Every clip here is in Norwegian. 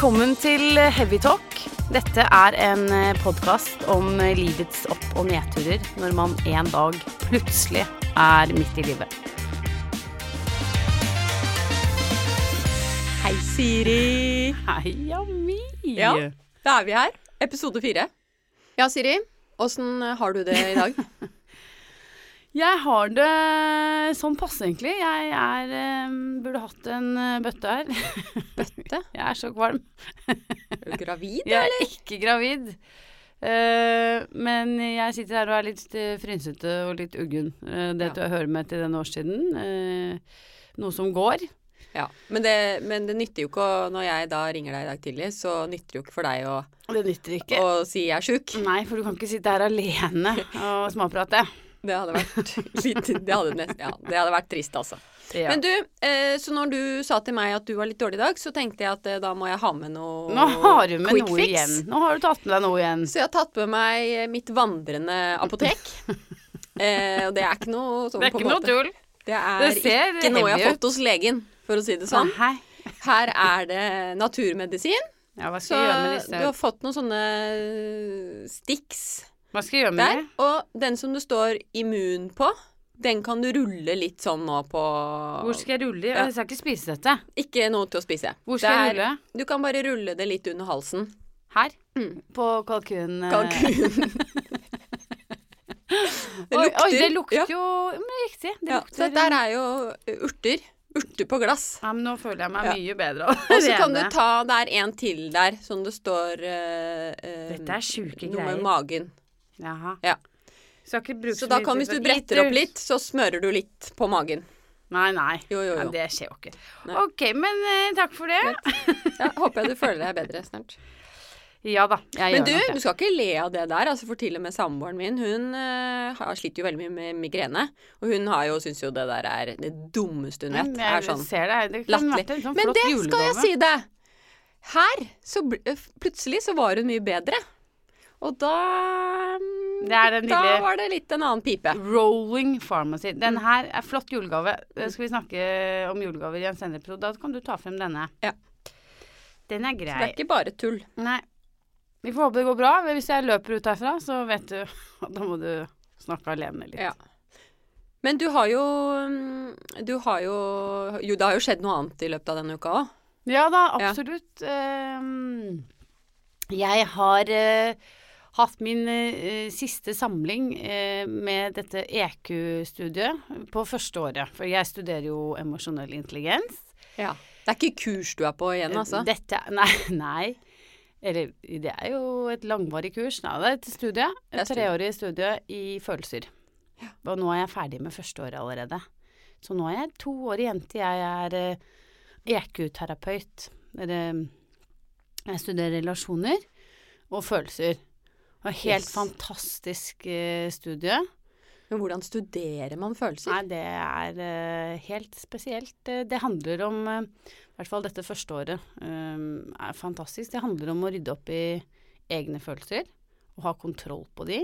Velkommen til Heavy Talk. Dette er en podkast om livets opp- og nedturer når man en dag plutselig er midt i livet. Hei, Siri. Hei, Ami. Ja. Da er vi her. Episode fire. Ja, Siri. Åssen har du det i dag? Jeg har det sånn passe, egentlig. Jeg er um, Burde hatt en eh, bøtte her. Bøtte? Jeg er så kvalm. Er du gravid, eller? Jeg er ikke gravid. Uh, men jeg sitter her og er litt frynsete og litt uggen. Uh, det Ja. tror jeg hører med til denne årstiden. Uh, noe som går. Ja. Men det, men det nytter jo ikke å Når jeg da ringer deg i dag tidlig, så nytter det jo ikke for deg å, Det nytter ikke. å si jeg er sjuk. Nei, for du kan ikke sitte her alene og småprate. Det hadde vært litt Det hadde, nest, ja, det hadde vært trist, altså. Ja. Men du, eh, så når du sa til meg at du var litt dårlig i dag, så tenkte jeg at eh, da må jeg ha med noe Nå har du med noe fix. igjen. Nå har du tatt med deg noe igjen. Så jeg har tatt med meg mitt vandrende apotek. eh, og det er ikke noe sånn Det er ikke noe tull. Det er Det ikke noe jeg har fått hos legen, for å si det sånn. Nei. Her er det naturmedisin. Ja, hva Så jeg gjøre med du har fått noen sånne eh, sticks Hva skal jeg gjøre med der. det? Og den som det står immun på, den kan du rulle litt sånn nå på Hvor skal jeg rulle? Ja. Jeg skal ikke spise dette. Ikke noe til å spise. Hvor skal der, jeg rulle? Du kan bare rulle det litt under halsen. Her? Mm. På kalkun... eh, Kalkun. det lukter. oi, det lukter ja. jo Men riktig. Det Ja, lukter så dette er jo urter. Urter på glass. Ja, men nå føler jeg meg Ja. mye bedre Og så kan du ta Det er en til der som det står eh, eh, Dette er sjuke Noe med greier. magen. Jaha. Ja. Skal ikke bruke Så da kan hvis du bretter opp litt, så smører du litt på magen. Nei, nei. Jo, jo, jo. Ja, det skjer jo ikke. Nei. Ok, men eh, takk for det. Ja, håper jeg du føler deg bedre snart. Ja da, jeg Men du, du skal ikke le av det der. Altså for til og med samboeren min, hun uh, har sliter jo veldig mye med migrene. Og hun har jo, syns jo det der er det dummeste hun vet. Men Er sånn ser det. Det kan latterlig. sånn Men det skal jeg si det! Her så eh, plutselig så var hun mye bedre. Og da mm, Det Da var det litt en annen pipe. Rolling Pharmacy. Den Mm. her er flott julegave. Eh, Skal vi snakke om julegaver i en senere episode? Da kan du ta frem denne. Ja. Den er grei. Så det er ikke bare tull. Nei. Vi får håpe det går bra. Hvis jeg løper ut herfra, så vet du da må du snakke alene litt. Ja. Men du har jo mm, Du har jo Jo, det har jo skjedd noe annet i løpet av denne uka òg. Ja da, absolutt. Ja. jeg har eh, hatt min eh, siste samling eh, med dette EQ-studiet på første året. For jeg studerer jo emosjonell intelligens. Ja. Det er ikke kurs du er på igjen, altså? Dette Nei. nei. Eller det er jo et langvarig kurs. Nei, det er et studie. Et treårig studie i følelser. Og nå er jeg ferdig med første året allerede. Så nå er jeg to år igjen til jeg er eh, EQ-terapeut. Eller jeg studerer relasjoner og følelser. Og helt Yes. fantastisk eh, studie. Men hvordan studerer man følelser? Nei, det er eh, helt spesielt. Eh, Det handler om I hvert fall dette første året er fantastisk. Det handler om å rydde opp i egne følelser og ha kontroll på de.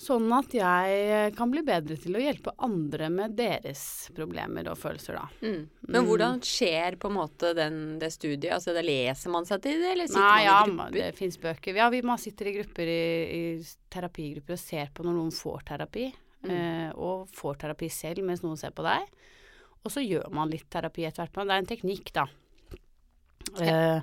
Sånn at jeg kan bli bedre til å hjelpe andre med deres problemer og følelser, da. Mm. Men hvordan skjer på en måte den, det studiet? Altså, det Leser man seg til det, eller sitter Nei, man i grupper? det fins bøker. Ja, vi man sitter i grupper i, i terapigrupper og ser på når noen får terapi. Mm. Eh, og får terapi selv mens noen ser på deg. Og så gjør man litt terapi etter hvert. Det er en teknikk, da. Eh,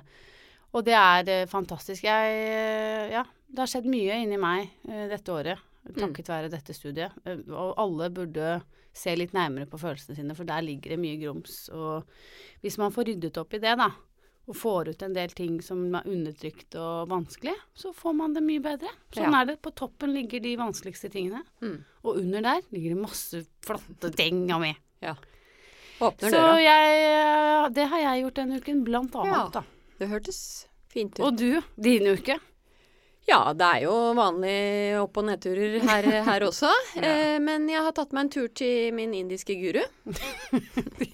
og det er eh, fantastisk. Jeg eh, Ja, det har skjedd mye inni meg eh, dette året. Takket være dette studiet. Eh, og alle burde se litt nærmere på følelsene sine, for der ligger det mye grums. Og hvis man får ryddet opp i det, da, og får ut en del ting som er undertrykt og vanskelig, så får man det mye bedre. Sånn Ja. er det. På toppen ligger de vanskeligste tingene. Mm. Og under der ligger det masse flotte ting av meg. Ja. Åpner Så døra. jeg, det har jeg gjort denne uken, blant annet, Ja. da. Det hørtes fint ut. Og du, din uke? Ja, det er jo vanlig opp- og nedturer her, her også. eh, men jeg har tatt meg en tur til min indiske guru.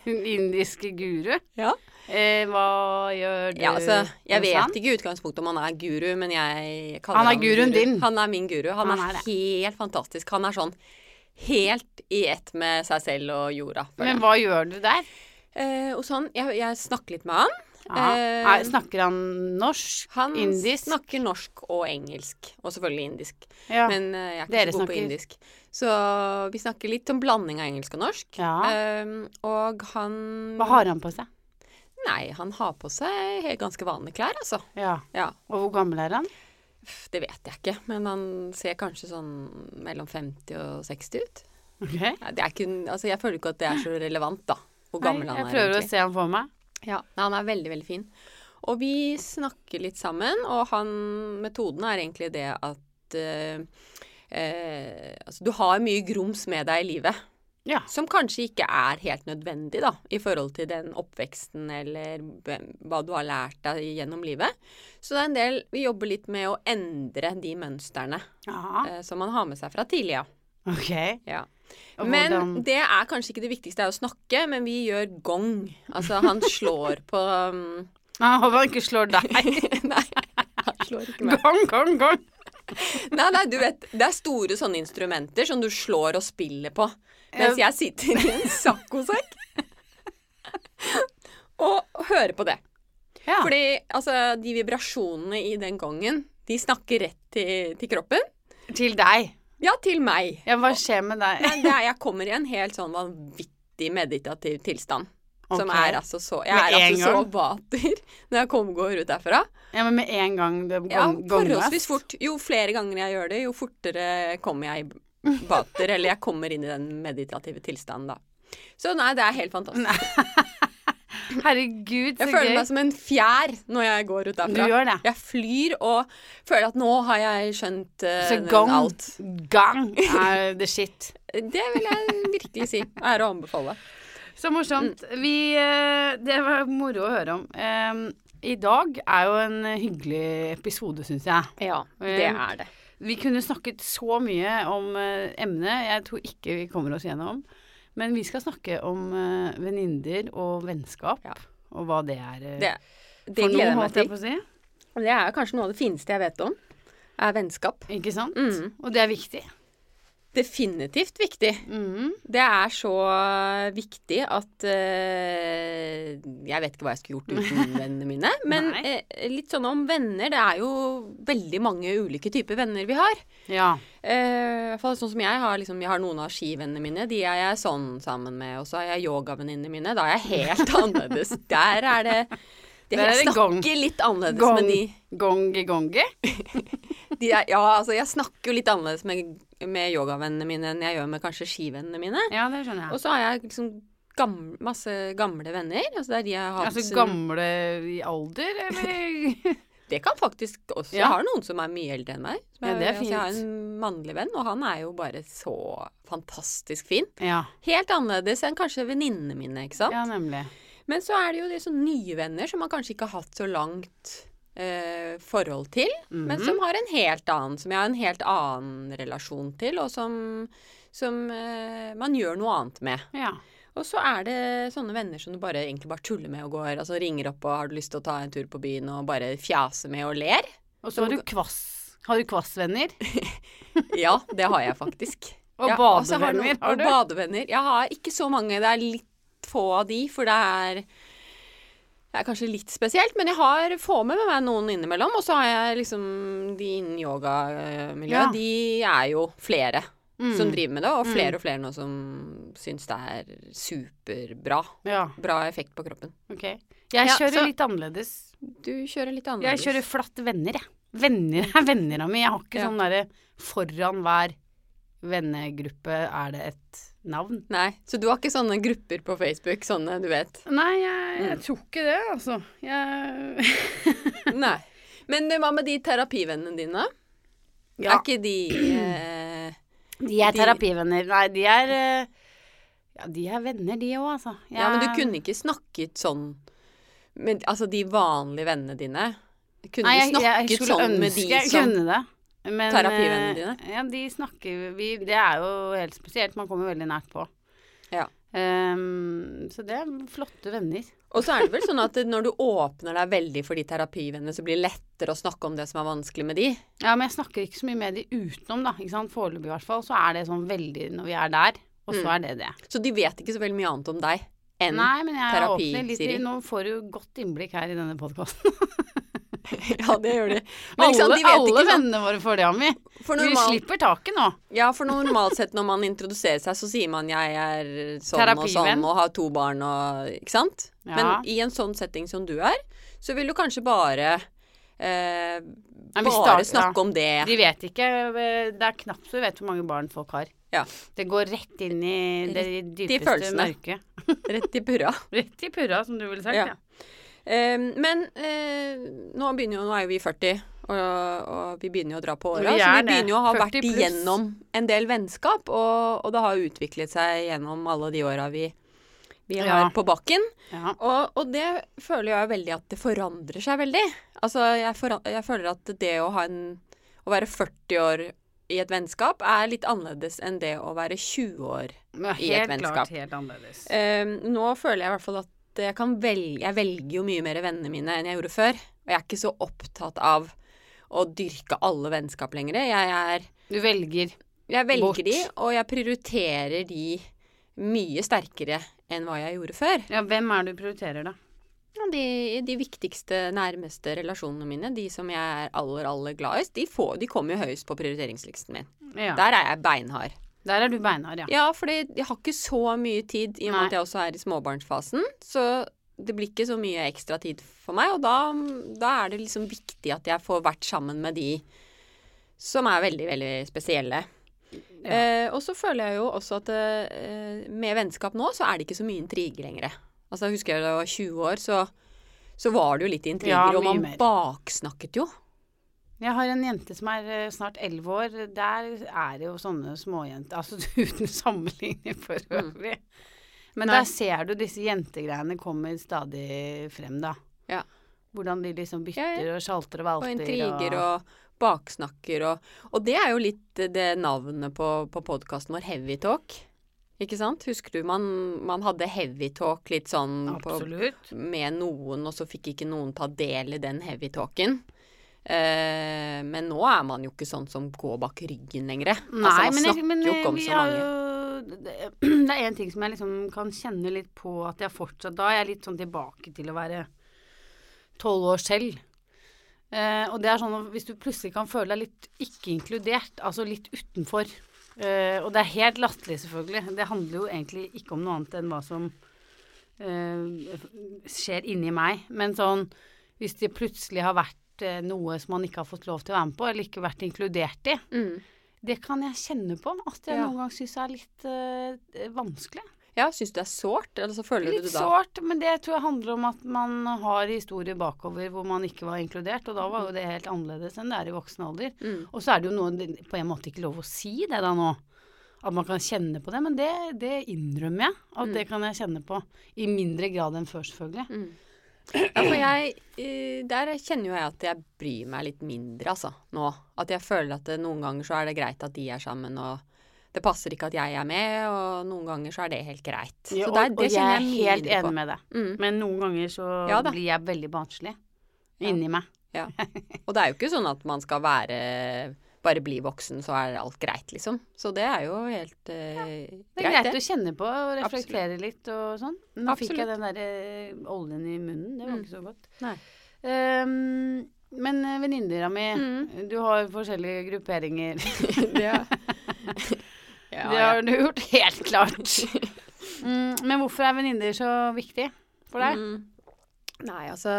Din indiske guru? Ja. Eh, hva gjør du Ja, altså, jeg vet han? ikke i utgangspunktet om han er guru, men jeg kaller Han er guruen guru. din. Han er min guru. Han, Han er, er helt fantastisk. Han er sånn helt i ett med seg selv og jorda. Men hva gjør du der? Eh, og sånn, jeg, jeg snakker litt med han. Ja. Eh, snakker han norsk? Han indisk? snakker norsk og engelsk, og selvfølgelig indisk. Ja. Men uh, jeg er ikke Dere så god på indisk. Så vi snakker litt om blanding av engelsk og norsk. Ja. Eh, og han Hva har han på seg? Nei, han har på seg helt ganske vanlige klær, altså. Ja. Ja. Og hvor gammel er han? Det vet jeg ikke, men han ser kanskje sånn mellom 50 og 60 ut. Okay. Ja, det ikke, altså jeg føler ikke at det er så relevant, da. Hvor gammel Nei, han jeg er prøver egentlig. å se han for meg. Ja, han er veldig, veldig fin. Og vi snakker litt sammen, og han, metoden er egentlig det at eh, eh, altså, du har mye grums med deg i livet. Ja. Som kanskje ikke er helt nødvendig, da, i forhold til den oppveksten eller hva du har lært deg gjennom livet. Så det er en del Vi jobber litt med å endre de mønstrene Ja. eh, som man har med seg fra tidlig av. Ok. Ja. Men det er kanskje ikke det viktigste, det er å snakke, men vi gjør gong. Altså, han slår på um, Han håper han ikke slår deg. Nei, han slår ikke meg. Gong, gong, gong. Nei, nei, du vet, det er store sånne instrumenter som du slår og spiller på. Mens jeg sitter i en saccosekk og hører på det. Ja. Fordi altså, de vibrasjonene i den gongen, de snakker rett til, til kroppen. Til deg. Ja, til meg. Ja, hva skjer med deg? Nei, er, jeg kommer i en helt sånn vanvittig meditativ tilstand. Som er altså så Jeg Med er altså gang. så vater når jeg kommer, går ut derfra. Ja, men med en gang du gong, Ja, forholdsvis fort. Jo flere ganger jeg gjør det, jo fortere kommer jeg i vater. eller jeg kommer inn i den meditative tilstanden, da. Så nei, det er helt fantastisk. Herregud, så Jeg føler gøy. meg som en fjær når jeg går ut Du gjør det. Jeg flyr og føler at nå har jeg skjønt uh, Så gang, alt. gang er the shit. Det vil jeg virkelig si. Er å anbefale. Så morsomt. Mm. Vi eh, Det var moro å høre om. Um, I dag er jo en hyggelig episode, syns jeg. Ja, det er det. Vi kunne snakket så mye om eh, emnet. Jeg tror ikke vi kommer oss gjennom. Men vi skal snakke om uh, venninner og vennskap. Ja. Og hva det er uh, Det, det for gleder noe, jeg meg til. på å si. Det er kanskje noe av det fineste jeg vet om. Er vennskap. Ikke sant? Mm. Og det er viktig. Definitivt viktig. Mm. Det er så viktig at uh, Jeg vet ikke hva jeg skulle gjort uten vennene mine. Men eh, litt sånn om venner. Det er jo veldig mange ulike typer venner vi har. Ja. Uh, I hvert fall sånn som jeg har. Liksom, jeg har noen av skivennene mine. De er jeg sånn sammen med. Og så har jeg yogavenninnene mine. Da er jeg helt annerledes. Der er det de, er Jeg snakker gong. litt annerledes Gong. med de. Gongi gongi. er, ja, altså jeg snakker jo litt annerledes med, med yogavennene mine enn jeg gjør med kanskje skivennene mine. Ja, det skjønner jeg. Og så har jeg liksom gamle, masse gamle venner. Altså det er de jeg har Altså gamle i alder, eller? Det kan faktisk også Ja. Jeg har noen som er mye eldre enn meg. Som Ja, det er altså, jeg har en mannlig venn, og han er jo bare så fantastisk fin. ja. Helt annerledes enn kanskje venninnene mine, ikke sant. ja, nemlig. Men så er det jo de sånne nye venner som man kanskje ikke har hatt så langt eh, forhold til, men Mhm. som har en helt annen, som jeg har en helt annen relasjon til, og som, som eh, man gjør noe annet med. Ja. Og så er det sånne venner som du bare egentlig bare tuller med og går, altså ringer opp og har du lyst til å ta en tur på byen og bare fjase med og ler. Og så har du kvass. Har du kvassvenner? Ja, det har jeg faktisk. Og Ja, badevenner så badevenner noen- har du? Og badevenner. Jeg har ikke så mange, det er litt få av de, for det er det er kanskje litt spesielt, men jeg har får med meg noen innimellom. Og så har jeg liksom de innen yogamiljøet. Ja. De er jo flere Mm. som driver med det, og Mm. flere og flere nå som syns det er superbra. Ja, Bra effekt på kroppen. ok. Jeg Ja, kjører så- litt annerledes. Du kjører litt annerledes. Jeg kjører flatt venner, jeg. Venner er venner av meg. Jeg har ikke sånn derre foran hver vennegruppe er det et navn. Nei, så du har ikke sånne grupper på Facebook, sånne du vet? Nei, jeg, Mm. jeg tror ikke det, altså. Jeg Nei. Men hva med de terapivennene dine? Ja, Er ikke de eh, de er de- terapivenner. Nei, de er eh, Ja, de er venner, de òg, altså. Ja, men du kunne ikke snakket sånn med altså de vanlige vennene dine? Kunne Nei, du jeg, jeg snakket skulle sånn ønske med de jeg som kunne det. Men, Terapivennene eh, dine? Ja, de snakker vi Det er jo helt spesielt. Man kommer veldig nært på. Ja. Um, så det er flotte venner. Og så er det vel sånn at når du åpner deg veldig for de terapivennene, så blir det lettere å snakke om det som er vanskelig med de. Ja, men jeg snakker ikke så mye med de utenom, da. Ikke sant? Foreløpig i hvert fall. Så er det sånn veldig når vi er der, og så Mm. er det det. Så de vet ikke så veldig mye annet om deg enn Nei, men jeg åpner litt Siri. Nå får du godt innblikk her i denne podkasten. Ja, det gjør de. Men ikke sant, Alle, de vet alle ikke vennene våre får det Ami. For normal... Vi slipper taket nå. ja, for normalt sett når man introduserer seg, så sier man 'jeg er sånn og sånn' og har to barn og Ikke sant? Ja. Men i en sånn setting som du er, så vil du kanskje bare eh, Bare start, snakke om det. De vet ikke eh, Det er knapt så du vet hvor mange barn folk har. Ja. Det går rett inn i det dypeste mørket. Rett i purra. Rett i purra, som du ville sagt. Ja. Ja. Eh, men eh, nå begynner jo Nå er jo vi 40, og, og vi begynner jo å dra på åra. Så vi begynner jo å ha vært igjennom en del vennskap, og, og det har utviklet seg gjennom alle de åra vi, vi har Ja. på bakken. Ja. Og, og det føler jeg veldig at det forandrer seg veldig. Altså, jeg, foran- jeg føler at det å ha en Å være 40 år i et vennskap er litt annerledes enn det å være 20 år. I et vennskap. klart helt annerledes. Eh, nå føler jeg i hvert fall at jeg kan velge Jeg velger jo mye mer vennene mine enn jeg gjorde før. Og jeg er ikke så opptatt av å dyrke alle vennskap lenger. Jeg er Du velger. Jeg velger Bort. de, og jeg prioriterer de mye sterkere enn hva jeg gjorde før. Ja, hvem er det du prioriterer, da? De, de viktigste, nærmeste relasjonene mine, de som jeg er aller, aller gladest, de, får, de kommer jo høyest på prioriteringslisten min. Ja. Der er jeg beinhard. Er du beinhard, ja. Ja, for jeg har ikke så mye tid, i og med at jeg også er i småbarnsfasen. Så det blir ikke så mye ekstra tid for meg, og da, da er det liksom viktig at jeg får vært sammen med de som er veldig, veldig spesielle. Ja. Eh, og så føler jeg jo også at eh, med vennskap nå, så er det ikke så mye intriger lenger. Altså, jeg husker jeg da jeg var 20 år, så, så var det jo litt intriger, Ja, og man mer. baksnakket jo. Jeg har en jente som er eh, snart elleve år. Der er det jo sånne småjenter Altså uten sammenligning for Mm. øvrig. Men Nei. der ser du disse jentegreiene kommer stadig frem, da. Ja. Hvordan de liksom bytter og sjalter og valter. Og intriger og baksnakker og Og det er jo litt det navnet på, på podkasten vår, Heavy Talk. Ikke sant? Husker du man, man hadde heavy talk litt sånn på, med noen, og så fikk ikke noen ta del i den heavy talken. Eh, men nå er man jo ikke sånn som går bak ryggen lenger. Nei, altså, man men, snakker men jo ikke om så mange. jo det, er en ting som jeg liksom kan kjenne litt på at jeg fortsatt Da er jeg litt sånn tilbake til å være tolv år selv. Eh, og det er sånn at hvis du plutselig kan føle deg litt ikke inkludert, altså litt utenfor eh, Og det er helt latterlig, selvfølgelig. Det handler jo egentlig ikke om noe annet enn hva som eh, skjer inni meg. Men sånn hvis det plutselig har vært eh, noe som man ikke har fått lov til å være med på, eller ikke vært inkludert i, Mm. det kan jeg kjenne på at jeg Ja. noen ganger syns er litt eh, vanskelig. Ja, syns du det er sårt, eller så føler Litt du det da sårt, men det tror jeg handler om at man har historier bakover hvor man ikke var inkludert, og da var jo det helt annerledes enn det er i voksen alder. Mm. Og så er det jo noe på en måte ikke lov å si det da nå. At man kan kjenne på det, men det, det innrømmer jeg. At Mm. det kan jeg kjenne på. I mindre grad enn før, selvfølgelig. Mm. Ja, for jeg eh, Der kjenner jo jeg at jeg bryr meg litt mindre, altså, nå. At jeg føler at det, noen ganger så er det greit at de er sammen, og det passer ikke at jeg er med, og noen ganger så er det helt greit. Ja, så og, der, det og jeg er jeg helt enig på. med deg. Mm. Men noen ganger så Ja blir jeg veldig barnslig Ja. inni meg. Og det er jo ikke sånn at man skal være Bare bli voksen, så er alt greit, liksom. Så det er jo helt eh, Det er greit, greit å kjenne på og reflektere litt og sånn. Nå fikk jeg den der uh, oljen i munnen. Det var Mm. ikke så godt. Ehm, men uh, venninna mi, Mm. du har forskjellige grupperinger. det, ja, det har du gjort, helt klart. mm, men hvorfor er venninner så viktig for deg? Mm. Nei, altså,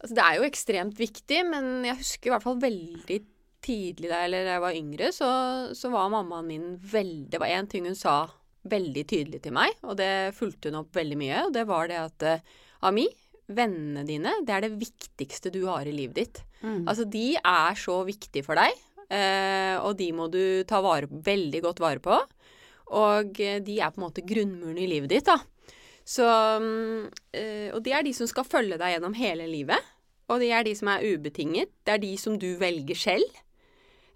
altså Det er jo ekstremt viktig, men jeg husker i hvert fall veldig tidlig da eller jeg var yngre, så, så var mammaen min veldig Det var én ting hun sa veldig tydelig til meg, og det fulgte hun opp veldig mye, og det var det at eh, Ami, vennene dine, det er det viktigste du har i livet ditt. Mm. Altså, de er så viktige for deg, eh, og de må du ta vare, veldig godt vare på. Og eh, de er på en måte grunnmuren i livet ditt, da. Så, mm, og det er de som skal følge deg gjennom hele livet. Og det er de som er ubetinget. Det er de som du velger selv.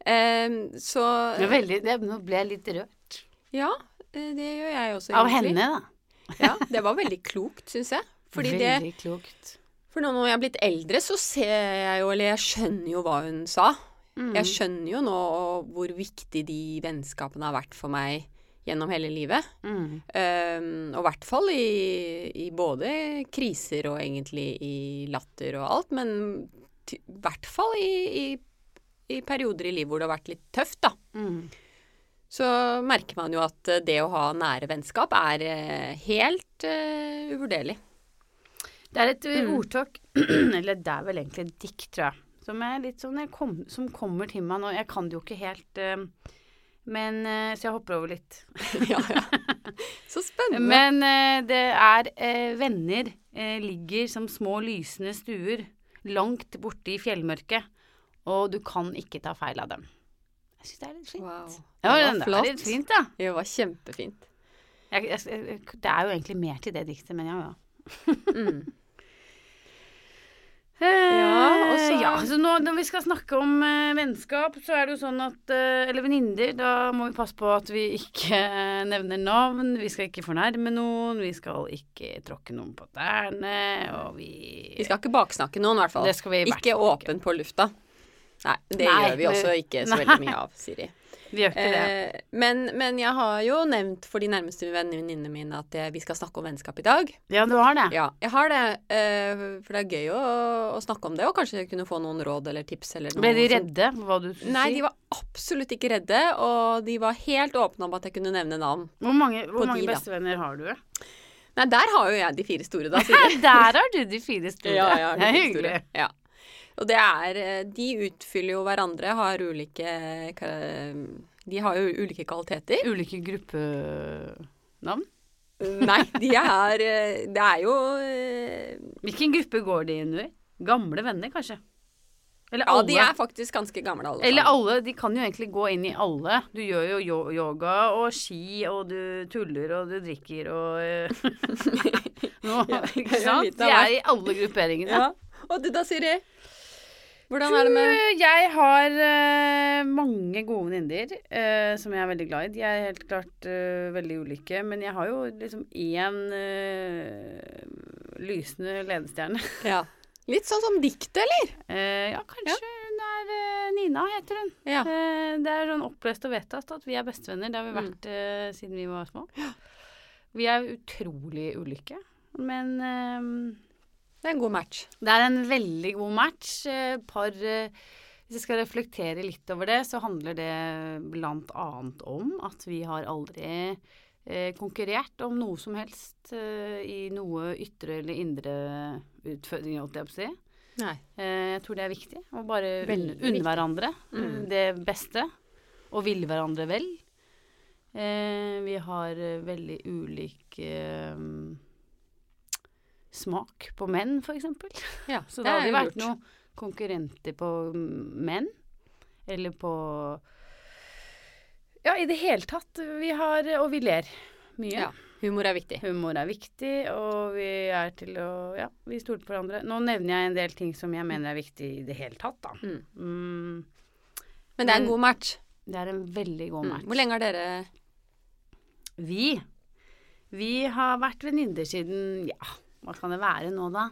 Eh, så veldig, det, nå ble jeg litt rørt. Ja, eh, det gjør jeg også, Av henne, da. Ja, det var veldig klokt, syns jeg. Fordi det, klokt. for nå når jeg er blitt eldre, så ser jeg jo, eller jeg skjønner jo hva hun sa. Mm. Jeg skjønner jo nå hvor viktig de vennskapene har vært for meg gjennom hele livet. Mm. Um, og i hvert fall i, i både kriser og egentlig i latter og alt, men i hvert fall i, i, i perioder i livet hvor det har vært litt tøft, da. Mm. Så merker man jo at eh, det å ha nære vennskap er eh, helt uh, uvurderlig. Det er et Mm. ordtak, eller det er vel egentlig et dikt, tror jeg, som er sånn kom, Som kommer til meg nå. Jeg kan det jo ikke helt, uh, men uh, Så jeg hopper over litt. ja, ja. Så spennende. Men det er venner ligger som små lysende stuer langt borte i fjellmørket, og du kan ikke ta feil av dem. Jeg syns det er litt fint. wow. Det Ja, var den er flott. litt fint. Det var kjempefint. Jeg, jeg, jeg, det er jo egentlig mer til det diktet, men ja, ja. Mm. Ja, og så- ja, så nå når vi skal snakke om eh, vennskap, så er det jo sånn at eh, Eller venninner, da må vi passe på at vi ikke eh, nevner navn. Vi skal ikke fornærme noen. Vi skal ikke tråkke noen på tærne. Og vi Vi skal ikke baksnakke noen, i hvert fall. Det skal vi fall ikke. åpen på lufta. Nei, det Nei, gjør vi også ikke så veldig mye av, Siri. Vi gjør ikke det. Eh, men, men jeg har jo nevnt for de nærmeste venninnene mine at jeg, vi skal snakke om vennskap i dag. Ja, du har det. Ja, jeg har det. eh, for det er gøy å, å snakke om det, og kanskje kunne få noen råd eller tips eller noe. Ble de redde for hva du skulle Nei, si? de var absolutt ikke redde, og de var helt åpne om at jeg kunne nevne navn. Hvor mange, hvor mange de, bestevenner har du? Nei, der har jo jeg de fire store, da, Siri. Der har du de fire store. Ja, det er de hyggelig. store. Ja. Og det er eh, De utfyller jo hverandre, har ulike De har jo ulike kvaliteter. Ulike gruppenavn. Nei, de er eh, Det er jo eh, Hvilken gruppe går de inn i? Gamle venner, kanskje? Eller Ja, de er faktisk ganske gamle, alle Eller alle. De kan jo egentlig gå inn i alle. Du gjør jo yoga og ski, og du tuller og du drikker og Nå, Ja, Ikke sant? De er i alle grupperingene. Ja. Og du da, Siri? Hvordan er det med Jeg har uh, mange gode venninner uh, som jeg er veldig glad i. De er helt klart uh, veldig ulike, men jeg har jo liksom én lysende ledestjerne. Ja. Litt sånn som diktet, eller? Ja, kanskje hun er Nina, heter hun. Ja. Det er sånn opplest og vedtatt at vi er bestevenner. Det har vi Mm. vært eh, siden vi var små. Vi er utrolig ulike, men Det er en god match. det er en veldig god match. Eh, Par eh, Hvis jeg skal reflektere litt over det, så handler det annet om at vi har aldri eh, konkurrert om noe som helst i noe ytre eller indre utfordring, holdt jeg på å si. Nei. Jeg tror det er viktig å bare Veldig unne, viktig. hverandre Mm. det beste, og ville hverandre vel. Vi har veldig ulik eh, smak på menn, eksempel. Ja, Så det det hadde vært noen konkurrenter på menn, eller på Ja, i det hele tatt. Vi har Og vi ler mye. Ja. Humor er viktig. Humor er viktig, og vi er til å Ja, vi stoler på hverandre. Nå nevner jeg en del ting som jeg mener er viktig i det hele tatt, da. Mm. Mm, Men det er en god match. det er en veldig god Mm. match. Hvor lenge har dere Vi Vi har vært venninner siden Ja, hva kan det være nå, da?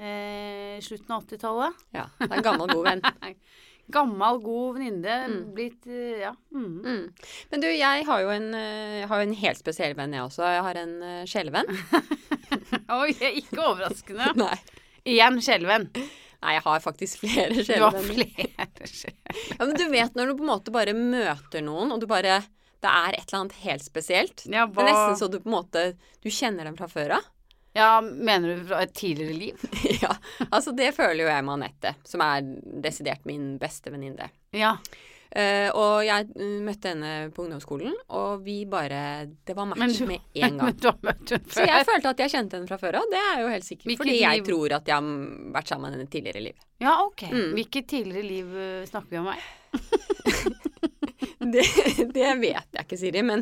Eh, slutten av 80-tallet. Ja, det er en gammel, god venn. Gammel, god venninne. Mm. Blitt eh, Ja. Mm. Mm. Men du, jeg har jo en, eh, har en helt spesiell venn, jeg også. Jeg har en sjelevenn. Oi, ikke overraskende. Nei. Igjen sjelevenn. Nei, jeg har faktisk flere Du har flere sjelevenner. Ja, men du vet når du på en måte bare møter noen, og du bare Det er et eller annet helt spesielt. Ja, Det er nesten så du på en måte Du kjenner dem fra før av. ja, mener du fra et tidligere liv? ja. Altså, det føler jo jeg med Anette, som er desidert min beste venninne. Ja. Uh, og jeg mm, møtte henne på ungdomsskolen, og vi bare Det var match du- med en gang. Men du har møtt henne før. Så jeg følte at jeg kjente henne fra før av. Det er jo helt sikkert. Hvilket fordi jeg liv- tror at jeg har vært sammen med henne tidligere i livet. Ja, ok. Mm. Hvilket tidligere liv eh, snakker vi om her? Det, det vet jeg ikke, Siri. Men,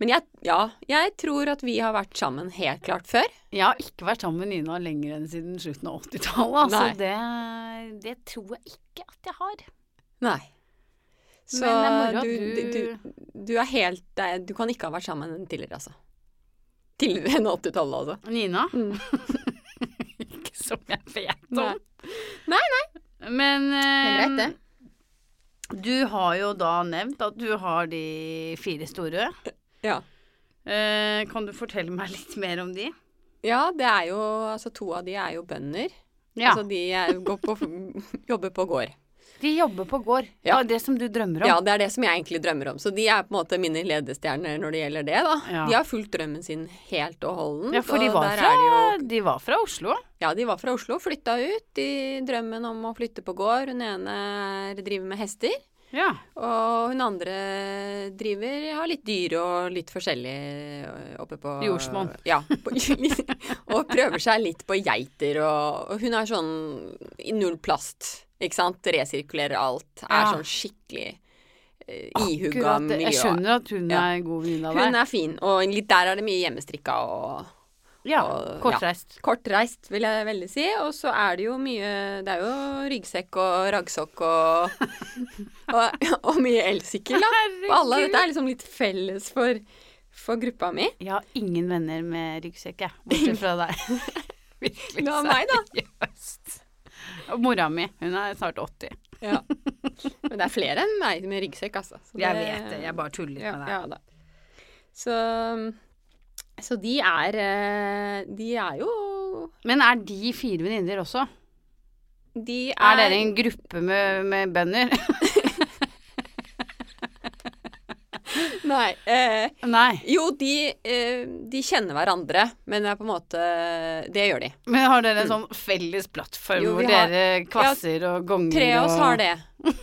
men jeg, ja, jeg tror at vi har vært sammen helt klart før. Jeg har ikke vært sammen med Nina lenger enn siden slutten av 80-tallet. Altså, det, det tror jeg ikke at jeg har. Nei. Så du, du- du, du er helt Du kan ikke ha vært sammen tidligere, altså. Tidligere enn 80-tallet, altså. Nina? Mm. ikke som jeg vet Nei. om. Nei, Men Det er greit, det. du har jo da nevnt at du har de fire store. Ja. Eh, kan du fortelle meg litt mer om de? ja, det er jo Altså, to av de er jo bønder. Ja, Altså, de er, på, jobber på gård. De jobber på gård. Ja. Det er Det som du drømmer om. Ja, det er det som jeg egentlig drømmer om. Så de er på en måte mine ledestjerner når det gjelder det, da. Ja. De har fulgt drømmen sin helt og holdent. Ja, for de var, fra, de, jo de var fra Oslo. Ja, de var fra Oslo, flytta ut i drømmen om å flytte på gård. Hun ene er- driver med hester, Ja. og hun andre driver har litt dyr og litt forskjellig øh, oppe på Jordsmonn. Ja. På, og prøver seg litt på geiter, og, og hun er sånn i null plast, ikke sant? Resirkulerer alt. Er Ja. sånn skikkelig ihugga Akkurat. Jeg skjønner at hun Ja. er god venninne av Hun er fin, og litt der er det mye hjemmestrikka og Ja, og- kortreist. kortreist, vil jeg veldig si. Og så er det jo mye Det er jo ryggsekk og raggsokk og, og, og mye elsykkel, da. Og alle, dette er liksom litt felles for, for gruppa mi. Jeg har ingen venner med ryggsekk, jeg. Bortsett fra deg. Virkelig. Har meg, da. Seriøst. Og mora mi. Hun er snart 80. Ja. Men det er flere enn meg med ryggsekk, altså. Så Jeg vet det. Jeg bare tuller ja, med deg. ja, da. Så, så de er eh, De er jo Men er de fire venninner også? De er, Er dere en gruppe med, med bønder? Nei. Eh, Nei. jo, de, eh, de kjenner hverandre, men det er på en måte Det gjør de. Men har dere en sånn felles plattform. Jo, hvor har- dere kvasser og gonger Tre av oss og har det.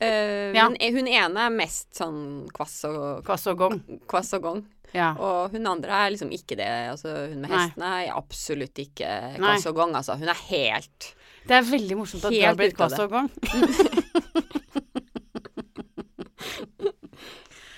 Eh, Ja. Men hun ene er mest sånn kvass og, Kvass og gong? kvass og gong. Ja. Og hun andre er liksom ikke det. Altså, hun med hestene er absolutt ikke Nei. kvass og gong, altså. Hun er helt Det er veldig morsomt at du har blitt kvass det.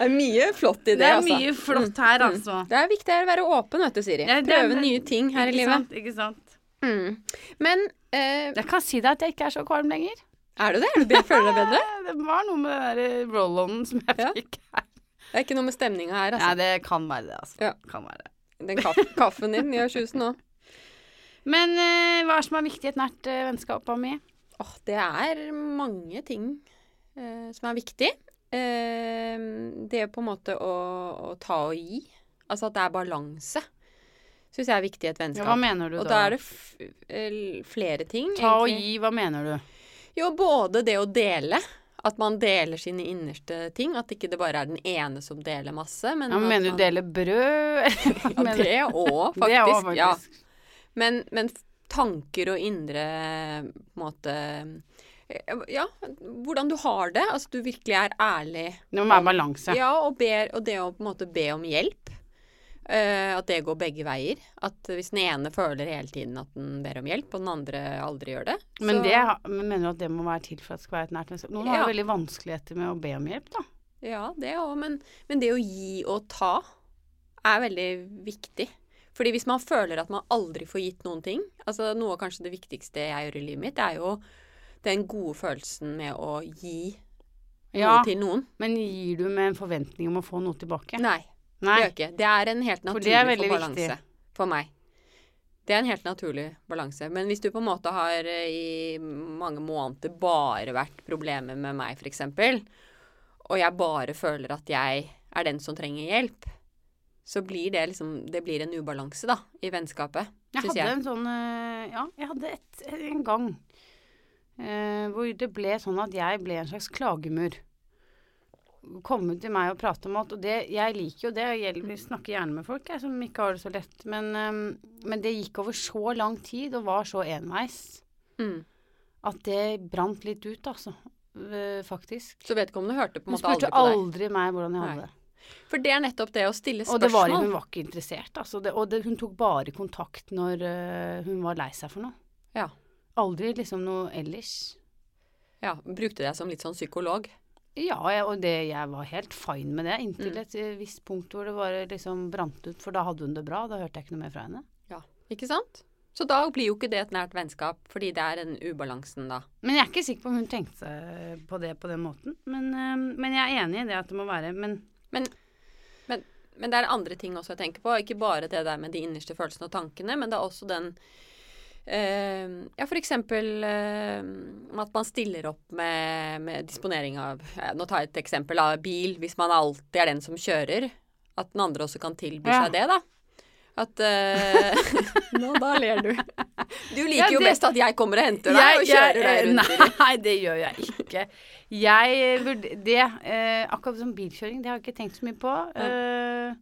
er mye flott i det, altså. Det er altså. mye flott her, Mm. altså. Det er viktig å være åpen, vet du, Siri. Ja, Prøve nye ting her i livet. sant? Ikke sant? Mm. Men eh, Jeg kan si deg at jeg ikke er så kvalm lenger. er du det? Er du føler du deg bedre? Det var noe med den der roll-onen som jeg fikk her. Det er ikke noe med stemninga her, Nei, altså. det kan være det, altså. Ja. Kan være det. Den kaff kaffen din gjør susen nå. Men uh, hva er som er viktig i et nært uh, vennskap, Ami? Oh, det er mange ting uh, som er viktig. Det er på en måte å, å ta og gi. Altså at det er balanse. Syns jeg er viktig i et Ja, vennskap. hva mener du og da? da er det flere ting. Ta og gi, hva mener du? Jo, både det å dele. At man deler sine innerste ting. At ikke det bare er den ene som deler masse. Men Ja, men mener man- du deler brød? Ja, det òg, faktisk. Det også, også Ja. faktisk. Men, men tanker og indre på en måte eh, Ja, hvordan du har det. Altså du virkelig er ærlig. Det må være balanse. Ja, og, ber, og det å på en måte be om hjelp. Eh, at det går begge veier. At hvis den ene føler hele tiden at den ber om hjelp, og den andre aldri gjør det Men så- det, men mener du at det må være til for at det skal være et nært vennskap? Noen har Ja. jo veldig vanskeligheter med å be om hjelp, da. Ja, det òg. Men, men det å gi og ta er veldig viktig. Fordi hvis man føler at man aldri får gitt noen ting altså Noe av kanskje det viktigste jeg gjør i livet mitt, er jo den gode følelsen med å gi Ja, noe til noen. men gir du med en forventning om å få noe tilbake? Nei, det Nei. gjør ikke. Det er en helt naturlig det balanse viktig. for meg. Det er en helt naturlig balanse. Men hvis du på en måte har eh, i mange måneder bare vært problemer med meg, f.eks., og jeg bare føler at jeg er den som trenger hjelp, så blir det liksom Det blir en ubalanse, da, i vennskapet. Jeg hadde jeg. en sånn eh, Ja, jeg hadde et, en gang eh, hvor det ble sånn at jeg ble en slags klagemur. Komme til meg og prate om alt. Og det, jeg liker jo det. Jeg snakker gjerne med folk jeg, som ikke har det så lett. Men, um, men det gikk over så lang tid og var så enveis Mm. at det brant litt ut, altså. Uh, faktisk. Så vedkommende hørte på en Hun måte spurte aldri på deg. aldri meg hvordan jeg hadde det. For det er nettopp det å stille spørsmål. Og det var, hun var ikke interessert, altså. Det, og det, hun tok bare kontakt når uh, hun var lei seg for noe. Ja. Aldri liksom noe ellers. ja. Brukte deg som litt sånn psykolog. Ja, og det, jeg var helt fine med det, inntil Mm. et mm. visst punkt hvor det bare liksom brant ut, for da hadde hun det bra. Da hørte jeg ikke noe mer fra henne. Ja, Ikke sant? Så da blir jo ikke det et nært vennskap, fordi det er den ubalansen da. Men jeg er ikke sikker på om hun tenkte på det på den måten. Men, eh, men jeg er enig i det at det må være Men Men det er andre ting også jeg tenker på. Ikke bare det der med de innerste følelsene og tankene, men det er også den eh, Ja, for eksempel eh, at man stiller opp med, med disponering av ja, Nå tar jeg et eksempel av bil. Hvis man alltid er den som kjører, at den andre også kan tilby Ja. seg det, da. At uh, Nå, da ler du. Du liker Ja, jo best at jeg kommer og henter deg og kjører deg rundt. Nei, det gjør jeg ikke. Jeg Det, eh, akkurat som bilkjøring, det har jeg ikke tenkt så mye på. Eh,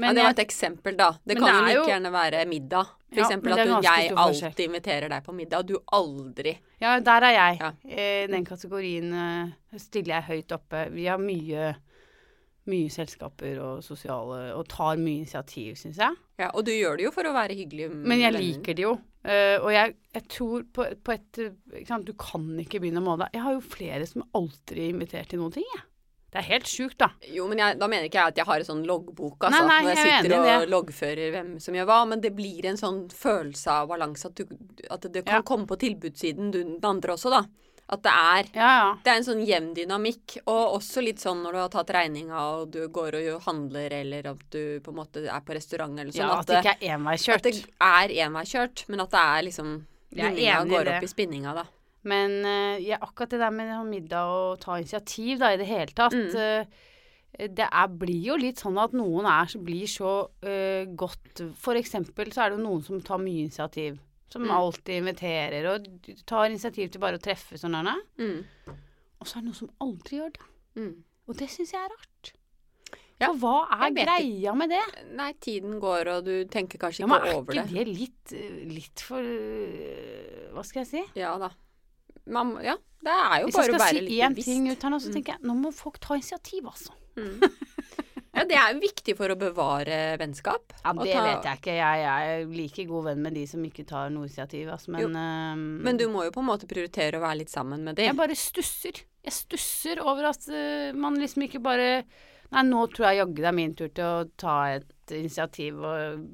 Men ja, det var et eksempel, da. Det kan det jo er like gjerne være middag. For Ja, at du, jeg alltid inviterer deg på middag, og du aldri ja, der er jeg. Ja. Eh, den kategorien eh, stiller jeg høyt oppe. Vi har mye, mye selskaper og sosiale Og tar mye initiativ, syns jeg. Ja, og du gjør det jo for å være hyggelig Men jeg liker det jo. Eh, og jeg, jeg tror på, på et Du kan ikke begynne å måle deg. Jeg har jo flere som aldri er invitert til noen ting, jeg. Det er helt sjukt, da. Jo, men jeg, da mener ikke jeg at jeg har en sånn loggbok, altså. Nei, nei, når jeg jeg er sitter og loggfører hvem som gjør hva. Men det blir en sånn følelse av balanse at, at det kan Ja. komme på tilbudssiden du, den andre også, da. At det er Ja, ja. Det er en sånn jevn dynamikk, og også litt sånn når du har tatt regninga og du går og handler, eller at du på en måte er på restaurant eller sånn. ja at det ikke er at det er enveiskjørt, men at det er liksom i går opp i spinninga, da. Men eh, ja, akkurat det der med middag og ta initiativ da, i det hele tatt Mm. eh, Det er, blir jo litt sånn at noen er, blir så uh, godt For eksempel så er det jo noen som tar mye initiativ. Som Mm. alltid inviterer og tar initiativ til bare å treffe sånne. Mm. Og så er det noen som aldri gjør det. Mm. Og det syns jeg er rart. Ja, For hva er greia med det? Nei, tiden går, og du tenker kanskje Ja, ikke men er ikke det. det litt, litt for Hva skal jeg si? Ja da. Man, ja, det er jo Hvis jeg bare å skal være si litt én bevisst. ting ut her nå, så Mm. tenker jeg nå må folk ta initiativ, altså. Mm. Ja, det er jo viktig for å bevare vennskap. Ja, Det ta- vet jeg ikke. Jeg, jeg er like god venn med de som ikke tar noe initiativ. Altså, men ehm, Men du må jo på en måte prioritere å være litt sammen med dem. jeg bare stusser. Jeg stusser over at uh, man liksom ikke bare Nei, nå tror jeg jaggu det er min tur til å ta et initiativ og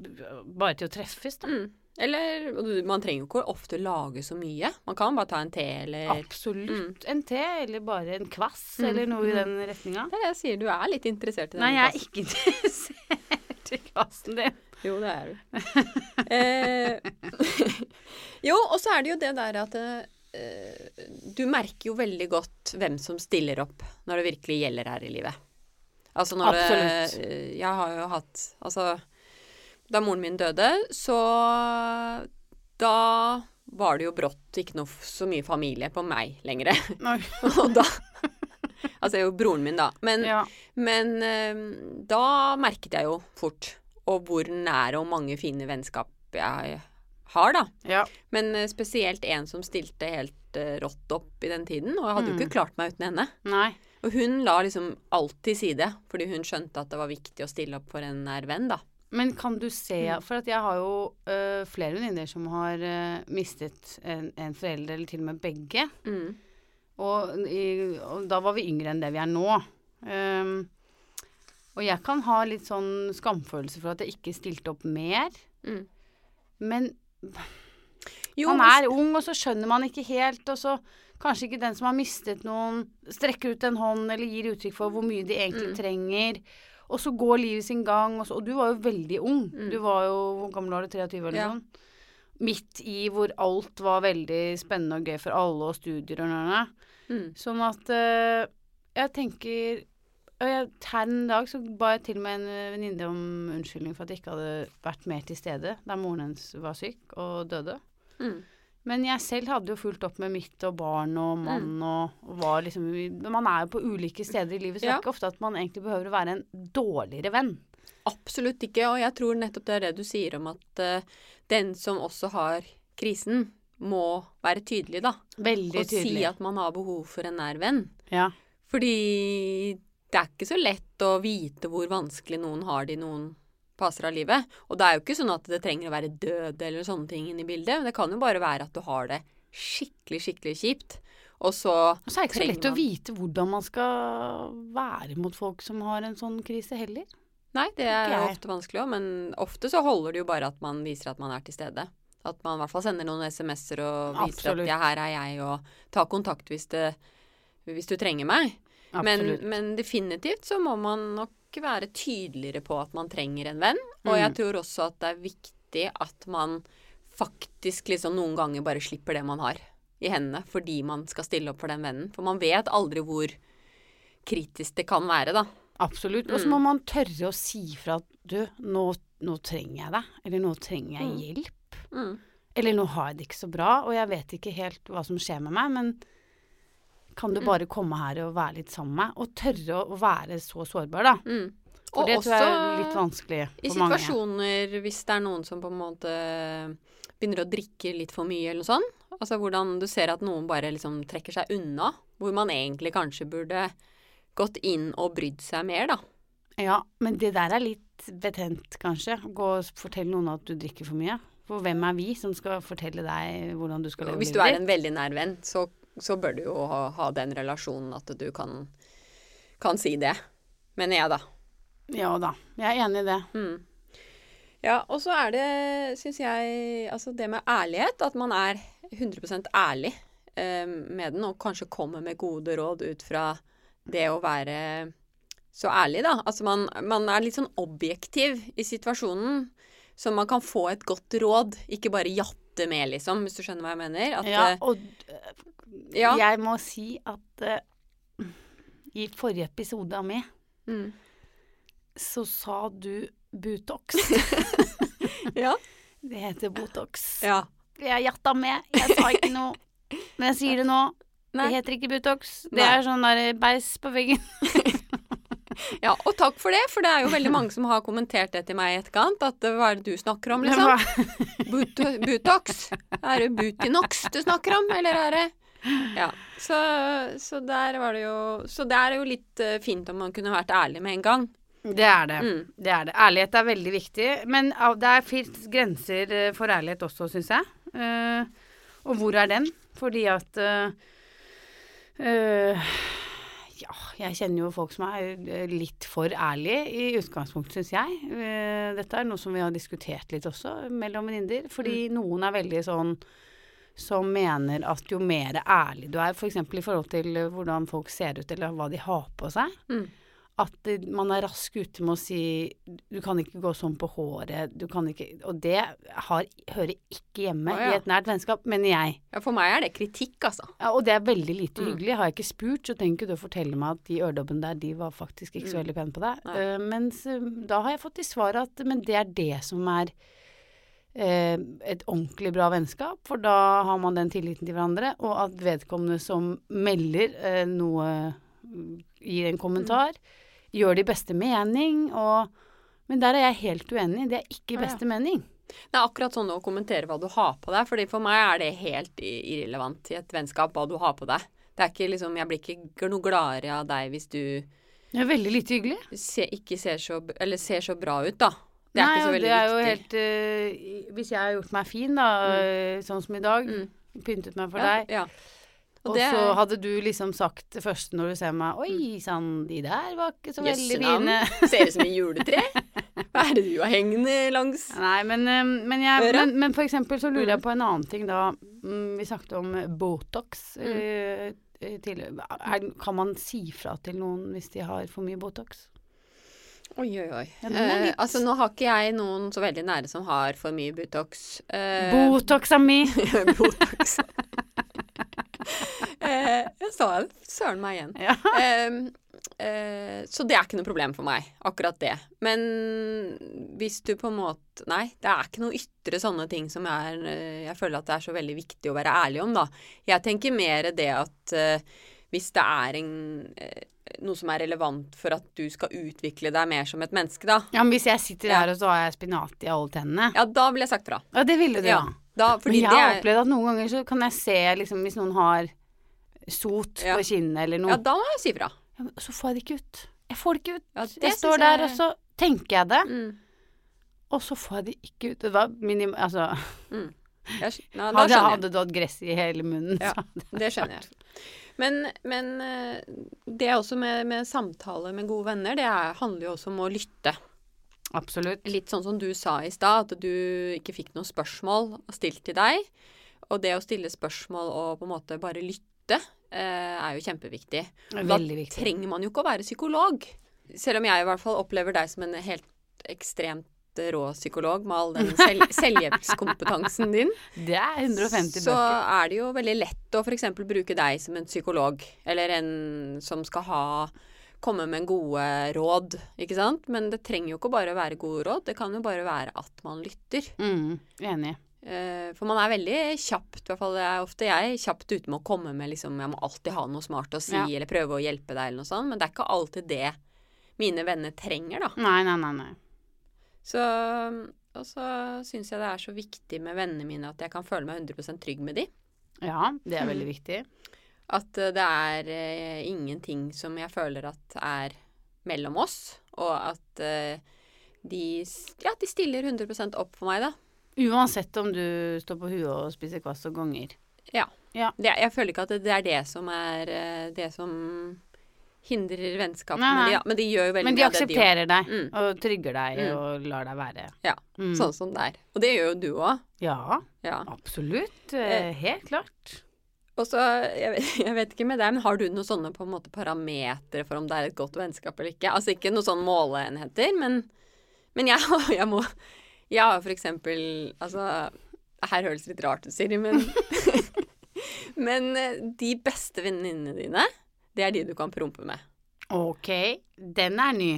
bare til å treffes, da. Mm. Eller Man trenger jo ikke ofte lage så mye. Man kan bare ta en te eller Absolutt. En te, eller bare en kvass, Mm, eller noe i mm. den retninga. Det er det jeg sier, du er litt interessert i den. Nei, jeg er ikke interessert i kvassen din. Jo, det er du. eh, jo, og så er det jo det der at eh, du merker jo veldig godt hvem som stiller opp når det virkelig gjelder her i livet. Altså når Absolutt. det eh, Jeg har jo hatt Altså, da moren min døde, så Da var det jo brått ikke noe så mye familie på meg lenger. Og da Altså, jo broren min, da. Men Ja. men eh, da merket jeg jo fort og hvor nære og mange fine vennskap jeg har, da. ja. Men eh, spesielt en som stilte helt eh, rått opp i den tiden, og jeg hadde jo Mm. ikke klart meg uten henne. Nei. Og hun la liksom alt til side, fordi hun skjønte at det var viktig å stille opp for en nær venn, da. Men kan du se Mm. For jeg har jo uh, flere venninner som har uh, mistet en, en forelder, eller til og med begge. Mm. Og, i, og da var vi yngre enn det vi er nå. Um, og jeg kan ha litt sånn skamfølelse for at jeg ikke stilte opp mer. Mm. Men Jo, man er ung, og så skjønner man ikke helt, og så kanskje ikke den som har mistet noen, strekker ut en hånd eller gir uttrykk for hvor mye de egentlig Mm. trenger. Og så går livet sin gang, og, så, og du var jo veldig ung. Mm. Du var jo Hvor gammel var du? 23 eller Ja. sånt? Midt i hvor alt var veldig spennende og gøy for alle, og studier og noe. mm. Sånn at uh, jeg tenker jeg, Her en dag så ba jeg til med en venninne om unnskyldning for at jeg ikke hadde vært mer til stede da moren hennes var syk og døde. Mm. Men jeg selv hadde jo fulgt opp med mitt og barn og mann mm. og var liksom man er jo på ulike steder i livet, så det er ikke ofte at man egentlig behøver å være en dårligere venn. Absolutt ikke, og jeg tror nettopp det er det du sier om at uh, den som også har krisen, må være tydelig, da. Veldig Og si at man har behov for en nær venn. ja. Fordi det er ikke så lett å vite hvor vanskelig noen har det i noen faser av livet. Og det er jo ikke sånn at det trenger å være død eller sånne ting inne i bildet. Det kan jo bare være at du har det skikkelig, skikkelig kjipt. Og så Og så er det ikke så lett lett å vite hvordan man skal være mot folk som har en sånn krise heller. Nei, det er okay. ofte vanskelig òg, men ofte så holder det jo bare at man viser at man er til stede. At man i hvert fall sender noen SMS-er og viser Absolutt. at ja, her er jeg, og ta kontakt hvis, det, hvis du trenger meg. Men, men definitivt så må man nok være tydeligere på at man trenger en venn. Og Mm. jeg tror også at det er viktig at man faktisk liksom noen ganger bare slipper det man har i hendene, fordi man skal stille opp for den vennen. For man vet aldri hvor kritisk det kan være, da. Absolutt. Og så Mm. må man tørre å si fra at du, nå, nå trenger jeg deg. Eller nå trenger jeg Mm. hjelp. Mm. Eller nå har jeg det ikke så bra, og jeg vet ikke helt hva som skjer med meg, men kan du Mm. bare komme her og være litt sammen med meg? Og tørre å, være så sårbar, da. Mm. For Og det tror jeg er litt vanskelig for mange. I situasjoner hvis det er noen som på en måte begynner å drikke litt for mye eller noe sånt. Altså hvordan du ser at noen bare liksom trekker seg unna. Hvor man egentlig kanskje burde gått inn og brydd seg mer, da. Ja, men det der er litt betent, kanskje. Gå og fortelle noen at du drikker for mye. For hvem er vi som skal fortelle deg hvordan du skal leve Hvis du er en veldig nær venn, så, så bør du jo ha, ha den relasjonen at du kan, kan si det. Mener jeg, da. Ja da, jeg er enig i det. Mm. Ja, og så er det, syns jeg, altså det med ærlighet, at man er 100 ærlig eh, med den, og kanskje kommer med gode råd ut fra det å være så ærlig, da. Altså man, man er litt sånn objektiv i situasjonen, så man kan få et godt råd, ikke bare jatte med, liksom, hvis du skjønner hva jeg mener. At, Ja, eh, og ja. jeg må si at uh, i forrige episode av meg, Mm. så sa du Butox. ja. Det heter Botox. ja. Jeg jatta med, jeg sa ikke noe. Men jeg sier det nå. Nei. Det heter ikke Butox. Det Nei. er sånn der beis på veggen. Ja, og takk for det, for det er jo veldig mange som har kommentert det til meg i etterkant, at eh, hva er det du snakker om, liksom? But Butox? Er det Butinox du snakker om, eller er det Ja. Så, så der var det jo Så det er jo litt eh, fint om man kunne vært ærlig med en gang. Det er det. Mm. Det er det. Ærlighet er veldig viktig. Men det er fins grenser eh, for ærlighet også, syns jeg. Uh, og hvor er den? Fordi at uh, eh, Ja, jeg kjenner jo folk som er eh, litt for ærlige i utgangspunktet, syns jeg. Eh, dette er noe som vi har diskutert litt også mellom venninner. Fordi noen er veldig sånn som mener at jo mer ærlig du er, f.eks. For i forhold til eh, hvordan folk ser ut eller hva de har på seg, Mm. At man er rask ute med å si du kan ikke gå sånn på håret, du kan ikke Og det har, hører ikke hjemme Å, ja. i et nært vennskap, mener jeg. Ja, for meg er det kritikk, altså. Ja, og det er veldig lite Mm. hyggelig. Har jeg ikke spurt, så trenger ikke du å fortelle meg at de øredobbene der, de var faktisk ikke så Mm. veldig pene på deg. Uh, mens eh, da har jeg fått til svar at men det er det som er eh, et ordentlig bra vennskap, for da har man den tilliten til hverandre, og at vedkommende som melder eh, noe, mm, gir en kommentar, gjør det i beste mening, og Men der er jeg helt uenig. Det er ikke i beste ja. beste mening. Det er akkurat sånn å kommentere hva du har på deg, fordi for meg er det helt irrelevant i et vennskap hva du har på deg. Det er ikke liksom, Jeg blir ikke noe gladere av deg hvis du Det er veldig lite hyggelig. se, ikke ser så, eller ser så bra ut, da. Det er Nei, ikke så veldig det er jo viktig. helt eh, Hvis jeg har gjort meg fin, da, mm. sånn som i dag, Mm. pyntet meg for ja, deg, Ja. Og, det så hadde du liksom sagt det første når du ser meg Oi sann, de der var ikke så veldig fine. Ser ut som et juletre. Hva er det du har hengende langs Nei, men, eh, men, jeg, men, men for eksempel så lurer Mm. jeg på en annen ting da. Mm, Vi snakket om Botox Mm. eh, eh. Er, kan man si fra til noen hvis de har for mye Botox? Oi, oi, oi. Ja, eh, altså, nå har ikke jeg noen så veldig nære som har for mye Botox. Eh, Botox er mi! Botox. eh, jeg sa det. Søren meg igjen. Ja. Eh, eh, så det er ikke noe problem for meg, akkurat det. Men hvis du på en måte Nei, det er ikke noe ytre sånne ting som er eh, Jeg føler at det er så veldig viktig å være ærlig om, da. Jeg tenker mer det at eh, hvis det er en eh, noe som er relevant for at du skal utvikle deg mer som et menneske, da. ja, men hvis jeg sitter Ja. her og så har jeg spinat i alle tennene Ja, da ville jeg sagt fra. Ja, det ville du, Ja. da. Da, Men jeg har opplevd at noen ganger så kan jeg se liksom hvis noen har sot Ja. på kinnet eller noe. Ja, da må jeg si fra. Ja, så får jeg det ikke ut. Jeg får det ikke ut. Ja, det jeg står der, jeg- og så tenker jeg det, Mm. og så får jeg det ikke ut. Det var minim... Altså, Jeg, skj- da hadde, jeg. hadde hatt gress i hele munnen, Ja. så Det skjønner jeg. Men, men eh, det også med, med samtale med gode venner, det er, handler jo også om å lytte. Absolutt. Litt sånn som du sa i stad, at du ikke fikk noen spørsmål stilt til deg. Og det å stille spørsmål og på en måte bare lytte, eh, er jo kjempeviktig. Da trenger man jo ikke å være psykolog. Selv om jeg i hvert fall opplever deg som en helt ekstremt rå psykolog med all den selv selvhjelpskompetansen din. Det er 150 bøker. så er det jo veldig lett å f.eks. bruke deg som en psykolog, eller en som skal ha komme med gode råd, ikke sant. Men det trenger jo ikke bare å være gode råd, det kan jo bare være at man lytter. Mm, enig. Eh, For man er veldig kjapt, i hvert fall er ofte jeg, kjapt ute med å komme med liksom Jeg må alltid ha noe smart å si, Ja. eller prøve å hjelpe deg, eller noe sånt. Men det er ikke alltid det mine venner trenger, da. Nei, nei, nei. nei. Så Og så syns jeg det er så viktig med vennene mine at jeg kan føle meg 100% trygg med de. Ja, det er veldig viktig. At eh, det er eh, ingenting som jeg føler at er mellom oss, og at eh, de, ja, de stiller 100 opp for meg, da. Uansett om du står på huet og spiser kvass og gonger. Ja. Ja. Det, jeg føler ikke at det, det er det som er eh, det som hindrer vennskapet Men, de, da. Men de gjør jo veldig Men de mye det, de aksepterer deg Mm. og trygger deg Mm. og lar deg være. Ja, Mm. Sånn som det er. Og det gjør jo du òg. Ja, Ja. absolutt. Eh, helt klart. Og så, jeg, vet- jeg vet ikke med deg, men har du noen sånne på en måte parametere for om det er et godt vennskap eller ikke? Altså ikke noen sånne måleenheter, men, men jeg, jeg må Jeg har for eksempel Altså, her høres det litt rart ut, Siri, men Men eh, de beste venninnene dine, det er de du kan prompe med. Ok, den er ny.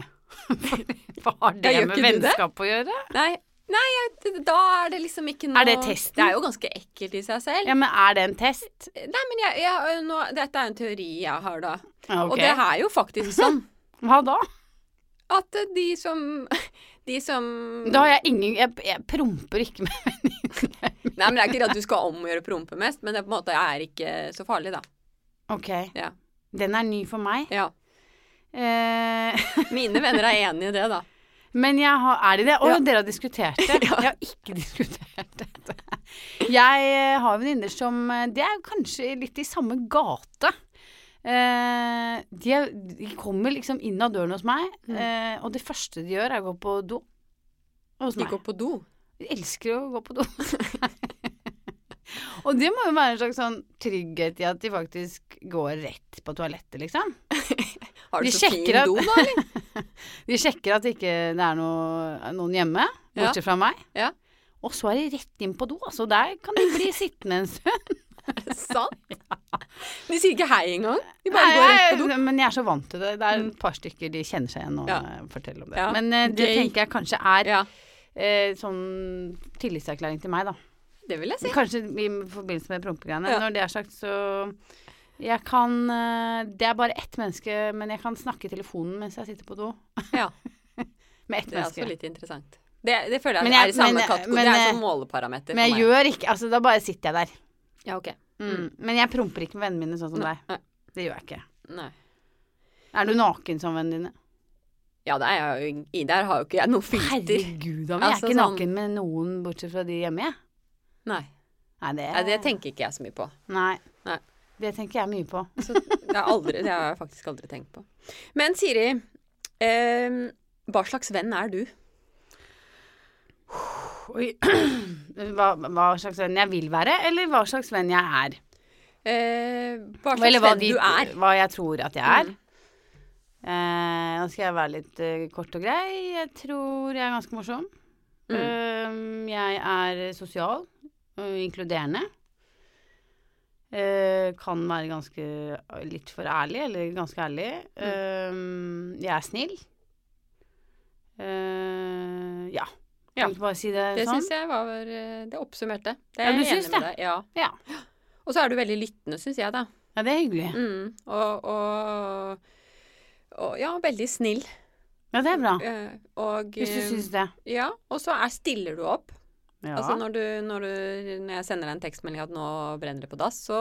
Hva har det med vennskap det? å gjøre? Nei, nei da er det liksom ikke noe Er det testen? Det er jo ganske ekkelt i seg selv. Ja, men er det en test? Nei, men jeg, jeg, nå, dette er en teori jeg har, da. Okay. Og det er jo faktisk sånn Hva da? at de som De som Da har jeg ingen Jeg, jeg promper ikke med venninner. Nei, men det er ikke at du skal omgjøre prompe mest, men det på en måte er ikke så farlig, da. Ok. Ja. Den er ny for meg. Ja. Eh, Mine venner er enig i det, da. Men har Er de det? Å, Ja. dere har diskutert det? Jeg har ikke diskutert dette. Jeg eh, har venninner som De Det er kanskje litt i samme gate. Eh, de, de kommer liksom inn av døren hos meg, Mm. eh, og det første de gjør, er å gå på do. Hos De meg. går på do. De elsker å gå på do. og det må jo være en slags sånn trygghet i at de faktisk går rett på toalettet, liksom. Har De du så fin do, da, eller? De sjekker at ikke det er noe, noen hjemme, Ja. bortsett fra meg. Ja. Og så er de rett inn på do. Altså, der kan de bli sittende en stund. Er det sant? De sier ikke hei engang. De bare går Nei, rett på do. men jeg er så vant til det. Det er Mm. et par stykker de kjenner seg igjen og Ja. forteller om det. Ja, Men eh, det gøy. tenker jeg kanskje er Ja, eh, sånn tillitserklæring til meg, da. det vil jeg si. Kanskje i forbindelse med prompegreiene. Ja. Når det er sagt, så jeg kan eh, Det er bare ett menneske, men jeg kan snakke i telefonen mens jeg sitter på do. Ja, Med ett det er også litt interessant. Det, det føler jeg, jeg- er i samme kategori. det er sånn måleparameter Men jeg gjør ikke Altså, da bare sitter jeg der. Ja, ok. Mm. Men jeg promper ikke med vennene mine sånn som Nei, deg. Det gjør jeg ikke. nei. Er du naken som vennene dine? Ja, det er jeg jo I der har jo ikke jeg noe filter. Herregud, da. Men jeg Altså, er ikke sånn- naken med noen bortsett fra de hjemme, jeg. Nei. Nei, det, Nei, det tenker ikke jeg så mye på. Nei. Det tenker jeg mye på. Så det, aldri, det har jeg faktisk aldri tenkt på. Men Siri, eh, hva slags venn er du? Hva, hva slags venn jeg vil være, eller hva slags venn jeg er? Eh, hva slags Eller hva, venn de, du er? hva jeg tror at jeg er. Mm. Eh, nå skal jeg være litt eh, kort og grei. Jeg tror jeg er ganske morsom. Mm. Eh, jeg er sosial og inkluderende. Eh, kan være ganske litt for ærlig, eller ganske ærlig. Eh, jeg er snill. Uh, ja. Ja. Kan ikke bare si det, Det sånn? syns jeg var eh, Det oppsummerte. Det Ja, er du jeg enig syns med det? deg. Ja. Ja. Og så er du veldig lyttende, syns jeg, da. ja, det er hyggelig. Mm. Og, og, og ja, veldig snill. Ja, det er bra. Eh, og Hvis du eh, syns det. Ja, og så er, stiller du opp. Ja. Altså når, du, når, du, når jeg sender deg en tekstmelding at nå brenner det på dass, så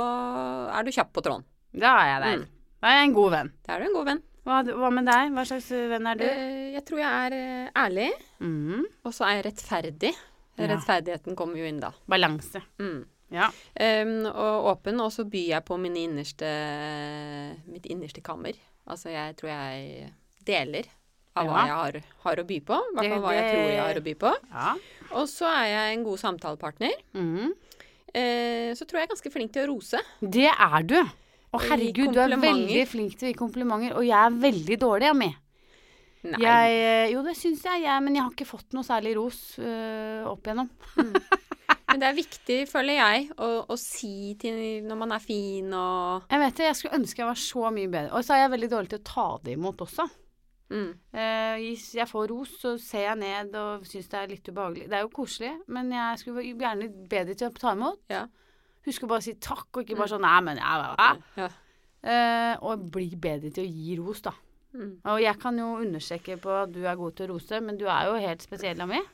er du kjapp på tråden. Da er jeg der. Mm. Da er jeg en god venn. Da er du en god venn. Hva, hva med deg? Hva slags venn er du? Eh, jeg tror jeg er eh, ærlig, Mm. og så er jeg rettferdig. Rettferdigheten kommer jo inn da. Balanse. Mm. Ja. Um, og åpen, og så byr jeg på min innerste, mitt innerste kammer. Altså jeg tror jeg deler av hva jeg har, har å by på. I hvert fall hva jeg tror jeg har å by på. ja. Og så er jeg en god samtalepartner. Mm. Eh, så tror jeg er ganske flink til å rose. Det er du. Å herregud, du er veldig flink til å gi komplimenter, og jeg er veldig dårlig, Ami. Nei. Jeg, eh, jo, det syns jeg, jeg, men jeg har ikke fått noe særlig ros øh, opp igjennom. Men det er viktig, føler jeg, å, å si til når man er fin og Jeg vet det, jeg skulle ønske jeg var så mye bedre. Og så er jeg veldig dårlig til å ta det imot også. Mm, Eh, hvis jeg får ros, så ser jeg ned og syns det er litt ubehagelig. Det er jo koselig, men jeg skulle gjerne litt bedre til å ta imot. Ja. Husk å bare si takk, og ikke bare sånn Nei, men ja, ja, ja. Eh, og bli bedre til å gi ros, da. Mm. Og jeg kan jo understreke på at du er god til å rose, men du er jo helt spesiell av meg.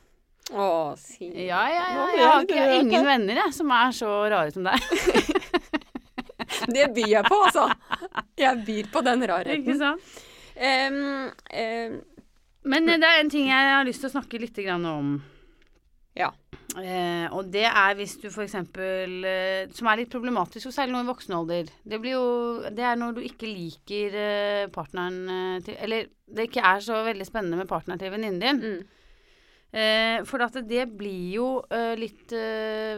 Å, si Ja, ja, ja. Jeg har ikke ingen venner, jeg, som er så rare som deg. Det byr jeg på, altså. Jeg byr på den rarheten. sant? Em, um, Men eh, det er en ting jeg har lyst til å snakke litt grann om. ja. Eh, og det er hvis du f.eks. Eh, som er litt problematisk, og særlig nå i voksen alder. Det blir jo Det er når du ikke liker eh, partneren eh, til Eller det ikke er så veldig spennende med partneren til venninnen din. Mm. Eh, for at det blir jo eh, litt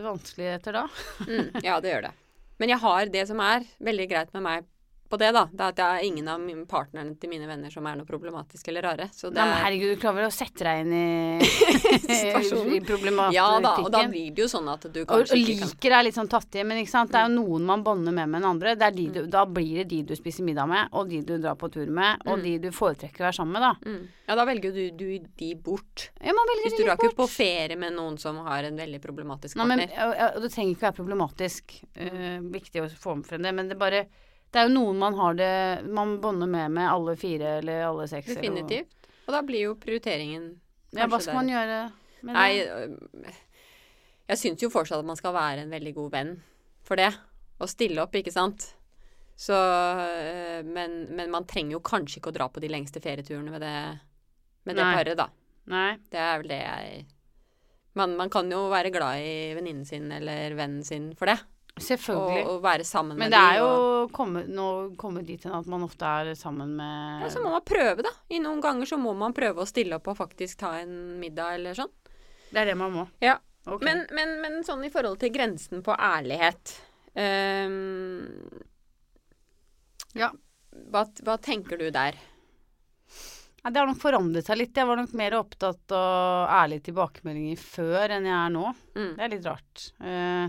vanskelig etter da. Mm, ja, det gjør det. Men jeg har det som er veldig greit med meg på det, da. Det er at jeg er ingen av partnerne til mine venner som er noe problematisk eller rare. Så det Nei, men er herregud, du klarer vel å sette deg inn i, i problematikken. Ja da, og da blir det jo sånn at du og, og og ikke kan liker er litt sånn tatt i, men ikke sant? det er jo noen man bonder med med en andre. Du, da blir det de du spiser middag med, og de du drar på tur med, og Mm. de du foretrekker å være sammen med, da. mm. Ja, da velger du, du de bort. Ja, man velger Hvis du drar ikke på ferie med noen som har en veldig problematisk Nei, men, partner. og, og, og det trenger ikke å være problematisk. Uh, viktig å få frem det, men det bare Det er jo noen man har det Man bonder med med alle fire eller alle seks. eller Definitivt. Og da blir jo prioriteringen kanskje Ja, hva skal skal man gjøre med Nei, det? jeg syns jo fortsatt at man skal være en veldig god venn for det. Og stille opp, ikke sant. Så øh, men, men man trenger jo kanskje ikke å dra på de lengste ferieturene med det, med det paret, da. Nei. Det er vel det jeg man, man kan jo være glad i venninnen sin eller vennen sin for det. Og, Selvfølgelig. og være sammen Men med det er jo og- kommet, nå kommet dit hen at man ofte er sammen med ja, Så må man prøve, da. I noen ganger så må man prøve å stille opp og faktisk ta en middag eller sånn. Det er det man må. Ja. Okay. Men, men, men sånn i forhold til grensen på ærlighet um, Ja. hva, hva tenker du der? Ja, det har nok forandret seg litt. Jeg var nok mer opptatt av ærlige tilbakemeldinger før enn jeg er nå. Mm. Det er litt rart. Eh,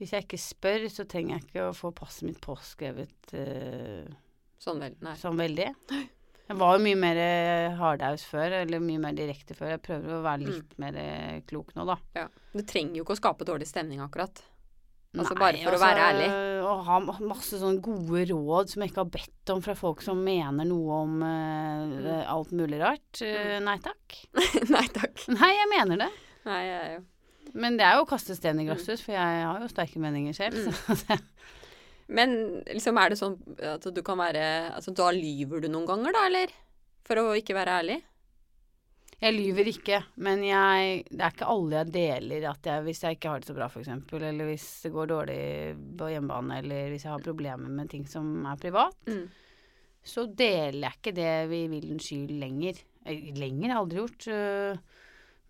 hvis jeg ikke spør, så trenger jeg ikke å få passet mitt påskrevet uh, Sånn vel, sånn veldig. Jeg var jo mye mer hardaus hardhaus før, eller mye mer direkte før. Jeg prøver å være litt mer eh, klok nå, da. Ja. Du trenger jo ikke å skape dårlig stemning, akkurat. Altså Nei, bare for å være ærlig. Å ha masse sånne gode råd som jeg ikke har bedt om fra folk som mener noe om uh, alt mulig rart. Uh, nei takk. nei takk. Nei, jeg mener det. Nei, jeg, Men det er jo å kaste stein i glasshus, for jeg har jo sterke meninger selv. Mm. Så Men liksom er det sånn at du kan være Altså da lyver du noen ganger, da, eller? For å ikke være ærlig? jeg lyver ikke, men jeg, det er ikke alle jeg deler at jeg, hvis jeg ikke har det så bra, f.eks., eller hvis det går dårlig på hjemmebane, eller hvis jeg har problemer med ting som er privat, Mm. så deler jeg ikke det vi villens skyld lenger. Eh, Lenger har jeg aldri gjort.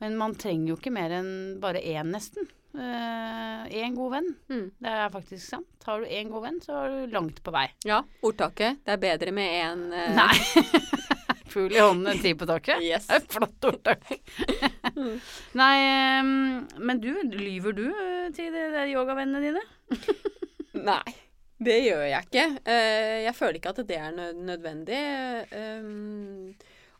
Men man trenger jo ikke mer enn bare én, nesten. Én god venn. Mm. Det er faktisk sant. Har du én god venn, så er du langt på vei. Ja, ordtaket. Det er bedre med en uh... Nei. Fugl i hånden enn ti på taket. Yes. Det er et Flott ordtak. Nei, um, men du, lyver du øh, til de der yogavennene dine? Nei, det gjør jeg ikke. Uh, jeg føler ikke at det er nødvendig. Um,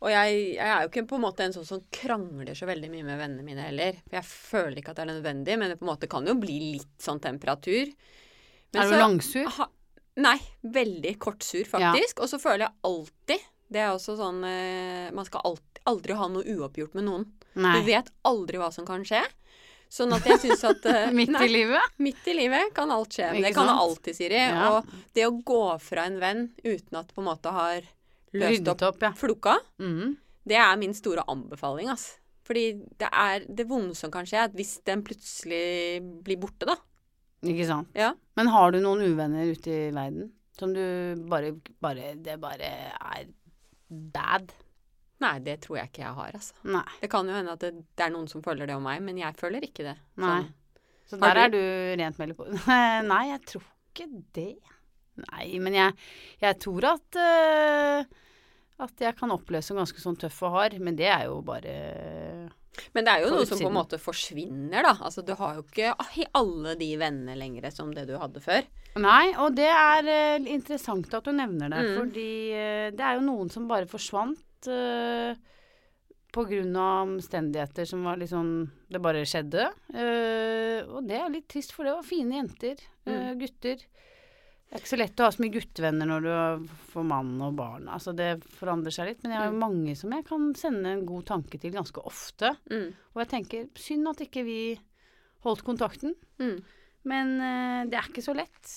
og jeg, jeg er jo ikke på en måte en sånn som krangler så veldig mye med vennene mine heller. For jeg føler ikke at det er nødvendig, men det på en måte kan jo bli litt sånn temperatur. Men er du så- langsur? Ha, nei, veldig kortsur faktisk. Og så føler jeg alltid Det er også sånn eh, Man skal alltid, aldri ha noe uoppgjort med noen. Nei. Du vet aldri hva som kan skje. Sånn at jeg syns at uh, Midt nei, i livet? Midt i livet kan alt skje. Men det kan det sant? alltid, Siri. Ja. Og det å gå fra en venn uten at på en måte har løst opp opp, ja. floka, Mm. det er min store anbefaling, ass. Fordi det er det vonde som kan skje, at hvis den plutselig blir borte, da. Ikke sant. Ja. Men har du noen uvenner ute i verden som du bare, bare Det bare er bad? Nei, det tror jeg ikke jeg har, altså. Nei. Det kan jo hende at det, det er noen som føler det om meg, men jeg føler ikke det. Nei. Sånn. Så der er du rent meldt på. Nei, jeg tror ikke det. Nei, men jeg, jeg tror at eh, at jeg kan oppløse som ganske sånn tøff og hard, men det er jo bare Men det er jo noe som på en måte forsvinner, da. Altså, du har jo ikke alle de vennene lenger som det du hadde før. Nei, og det er eh, interessant at du nevner det, Mm. fordi eh, det er jo noen som bare forsvant uh, på grunn av omstendigheter som var sånn Det bare skjedde. Uh, og det er litt trist, for det var fine jenter. eh, gutter. Det er ikke så lett å ha så mye guttevenner når du får mann og barn. Altså det forandrer seg litt. Men jeg har jo mange som jeg kan sende en god tanke til ganske ofte. Mm. Og jeg tenker synd at ikke vi holdt kontakten. Mm. Men uh, det er ikke så lett.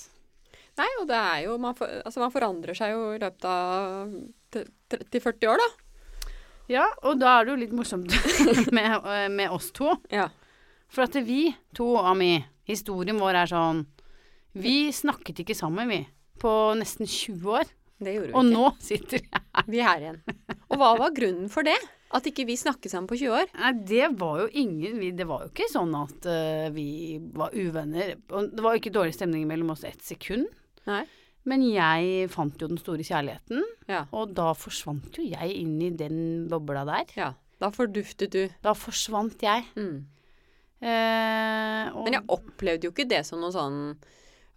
Nei, og det er jo man, for, altså, man forandrer seg jo i løpet av 30-40 år, da. Ja, og da er det jo litt morsomt med, eh, med oss to. Ja. For at vi to, Ami, historien vår er sånn Vi snakket ikke sammen, vi. På nesten 20 år. Det gjorde vi Og ikke. nå sitter vi her. Vi er her igjen. Og hva var grunnen for det? At ikke vi snakket sammen på 20 år? Nei, det var jo ingen vi, Det var jo ikke sånn at uh, vi var uvenner. Og det var jo ikke dårlig stemning mellom oss ett sekund. Nei. Men jeg fant jo den store kjærligheten, Ja. og da forsvant jo jeg inn i den bobla der. ja. Da forduftet du. Da forsvant jeg. Mm. Eh, og, Men jeg opplevde jo ikke det som noe sånn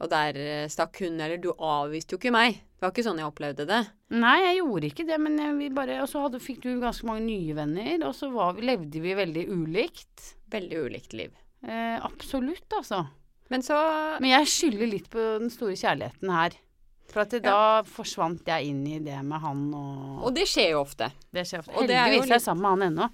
Og der eh, stakk hun, eller du avviste jo ikke meg. Det var ikke sånn jeg opplevde det. Nei, jeg gjorde ikke det, men vi bare Og så fikk du ganske mange nye venner, og så var vi, levde vi veldig ulikt. Veldig ulikt liv. Eh, absolutt, altså. Men så Men jeg skylder litt på den store kjærligheten her. For at det, da forsvant jeg inn i det med han og, Og det skjer jo ofte. Det skjer ofte. og Heldigvis er jeg litt- sammen med han ennå.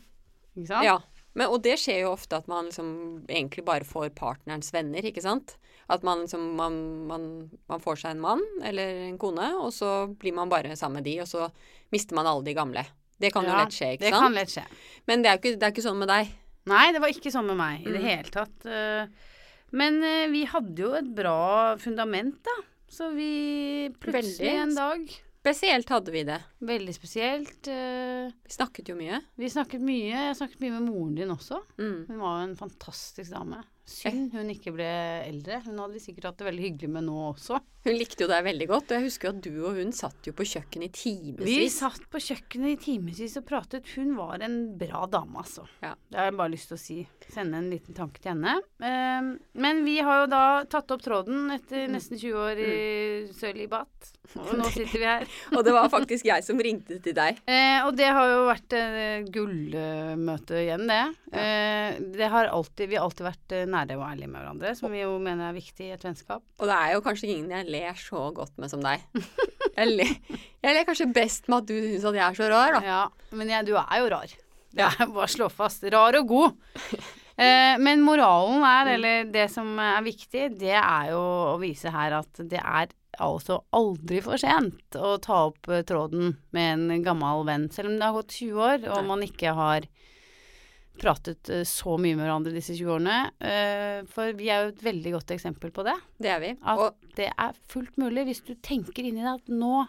Ikke sant? Ja. Men, og det skjer jo ofte at man liksom egentlig bare får partnerens venner, ikke sant. At man liksom man, man, man får seg en mann eller en kone, og så blir man bare sammen med de, og så mister man alle de gamle. Det kan jo lett skje, ikke det sant? kan lett skje. Men det er jo ikke, det er ikke sånn med deg. Nei, det var ikke sånn med meg i det Mm. hele tatt. eh, Men eh, vi hadde jo et bra fundament, da. Så vi plutselig Veldig. en dag Spesielt hadde vi det. Veldig spesielt. eh, Vi snakket jo mye. Vi snakket mye. Jeg snakket mye med moren din også. Mm. Hun var jo en fantastisk dame. Synd hun ikke ble eldre. Hun hadde vi sikkert hatt det veldig hyggelig med nå også. Hun likte jo deg veldig godt, og jeg husker at du og hun satt jo på kjøkkenet i Vi satt på kjøkkenet i timevis og pratet. Hun var en bra dame, altså. Ja. Det har jeg bare lyst til å si. Sende en liten tanke til henne. Eh, men vi har jo da tatt opp tråden etter nesten 20 år i sølibat. Og nå sitter vi her. Og det var faktisk jeg som ringte til deg. Eh, og det har jo vært eh, gullmøte igjen, det. Ja. det har alltid, vi har alltid vært eh, nære og ærlige med hverandre, som vi jo mener er viktig i et vennskap. Og det er jo kanskje ingen jeg ler så godt med som deg. Jeg ler, jeg ler kanskje best med at du syns at jeg er så rar, da. Ja, men jeg, du er jo rar. Er bare slå fast. Rar og god. Eh, men moralen er, eller det som er viktig, det er jo å vise her at det er altså aldri for sent å ta opp eh, tråden med en gammel venn, selv om det har gått 20 år og man ikke har pratet eh, så mye med hverandre disse 20 årene. Eh, for vi er jo et veldig godt eksempel på det. Det er vi. At Og det er fullt mulig hvis du tenker inni deg at nå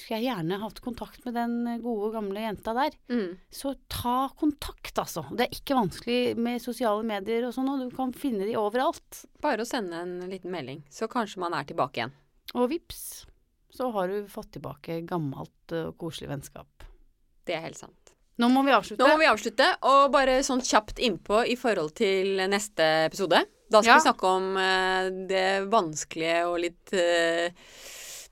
skulle jeg gjerne hatt kontakt med den gode, gamle jenta der. mm, Så ta kontakt, altså. Det er ikke vanskelig med sosiale medier og sånn, og du kan finne de overalt. bare å sende en liten melding, så kanskje man er tilbake igjen. Og vips, så har du fått tilbake gammelt og koselig vennskap. Det er helt sant. Nå må vi avslutte. Nå må vi avslutte, og bare sånn kjapt innpå i forhold til neste episode. Da skal Ja. vi snakke om uh, det vanskelige og litt uh,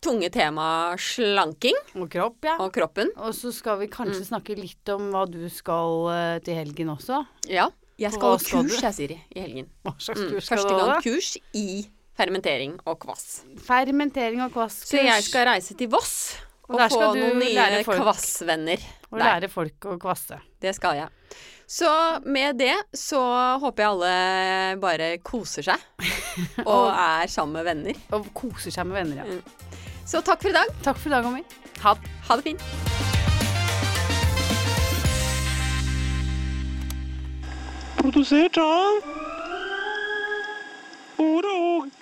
tunge temaet slanking Og kropp, ja. og kroppen. Og så skal vi kanskje Mm. snakke litt om hva du skal uh, til helgen også. Ja. Jeg skal ha kurs, jeg, Siri, i helgen. Hva slags Mm, kurs skal første du gang kurs i fermentering og kvass. Fermentering og kvass-kurs. Så jeg skal reise til Voss Og og, få noen nye kvassvenner. Og Nei. lære folk å kvasse. Det skal jeg. Så med det så håper jeg alle bare koser seg. og, er sammen med venner. Og koser seg med venner, ja. Mm. Så takk for i dag. Takk for i dag, Omi. Ha, ha det fint. Produsert av Ordet og